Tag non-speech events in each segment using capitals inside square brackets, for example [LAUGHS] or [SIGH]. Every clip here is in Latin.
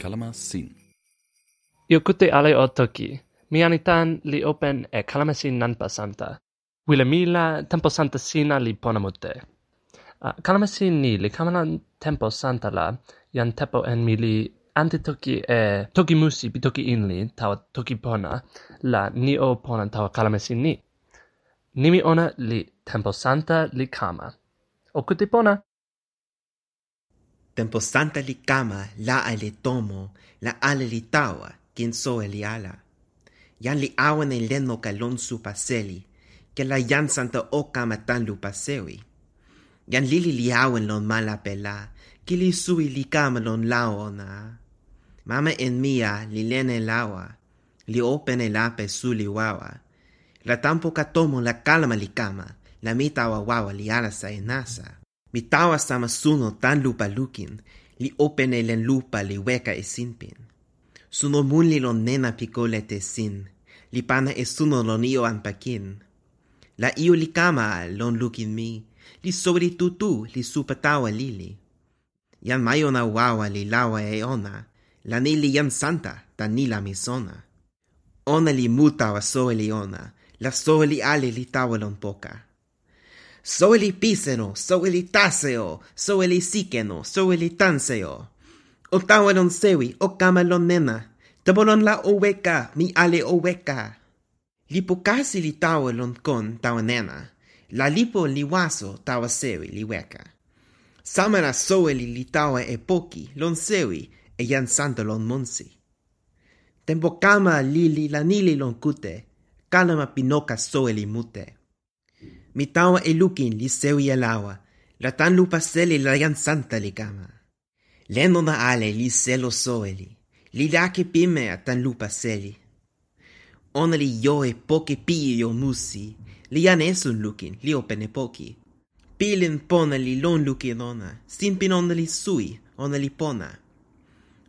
Kalama sin. Yokute ale o toki. Mi anitan li open e kalama sin nan pasanta. Wile mila tempo santa sina li pona mute. Uh, kalama sin ni li kamana tempo santa la yan tepo en mili ante toki e toki musi pi toki inli tawa toki pona la ni o pona tawa kalama sin ni. Nimi ona li tempo santa li kama. O kute pona? Tempo santa li kama la ale tomo la ale li tawa kin so e li ala. Yan li awan e leno ka lon su paseli ke la yan santa o kama tan lu pasewi. Yan lili li awan lon mala pe la ki li sui li kama lon lao ona. Mama en mia li lene lawa li opene la pe su li wawa. La tampo ka tomo la kalama li kama la mi tawa wawa li alasa e nasa. Mi tawa sama suno tan lupa lukin, li opene len lupa li weka e sinpin. Suno mun li lon nena picolete sin, li pana e suno lon io anpakin. La io li kama lon lukin mi, li sori tutu li supa tawa lili. Jan mayo na wawa li lawa e ona, la ni li jan santa tan ni la misona. Ona li mutawa soe li ona, la soe li ale li tawa lon poka soeli piseno, soeli taseo, soeli sikeno, soeli tanseo. Otawan on sewi, o kamalon nena, tabolon la oweka, mi ale oweka. Lipo kasi li tawa lon kon tawa nena, la lipo li waso tawa sewi li weka. Samara soeli li tawa e poki, lon sewi, e yan santa lon monsi. Tempo kama lili la nili lon kute, kalama pinoka soeli mute mi tawa e lukin li sewi e lawa, la tan lupa seli la jan santa li kama. Leno na ale li selo soeli, li lake pime a tan lupa seli. Ona li jo e poke pii jo musi, li jan esun lukin, li opene poki. Pilin pona li lon lukin ona, simpin ona li sui, ona li pona.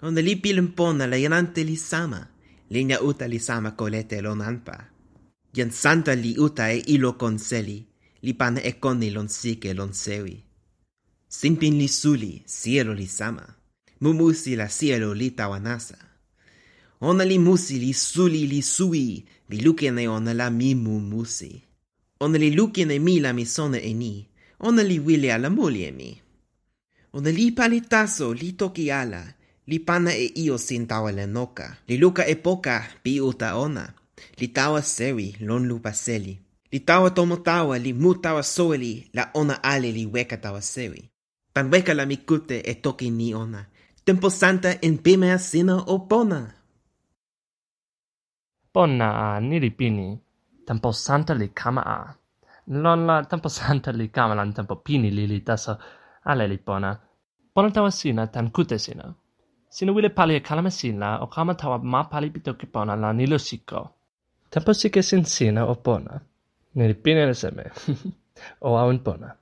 Ona li pilin pona la janante li sama, linja uta li sama kolete lon anpa. Jan santa li uta e ilo konseli, li pan e koni lon sike lon sewi. Sinpin li suli, sielo li sama. Mumusi la sielo li tawa nasa. Ona li musi li suli li sui, li lukene e ona la mi mumusi. Ona li lukene mi la mi sona e ni, ona li wili ala muli e mi. Ona li pali taso, li toki ala, li pana e io sin tawa le noka. Li luka e poka, pi uta ona. Li tawa sewi, lon lupa seli. Li tawa tomo tawa, li mu tawa soeli, la ona ale li weka tawa sewi. Tan weka la mi kute e toki ni ona. Tempo santa en pimea sina o pona. Pona a nili pini. Tempo santa li kama a. Lon la tempo santa li kama lan tempo pini li li taso ale li pona. Pona tawa sina tan kute sina. Sina wile pali e kalama sina o kama tawa ma pali pitoki pona la nilo siko. Tempo sike sin sina o pona. nel pienel seme [LAUGHS] o a pona.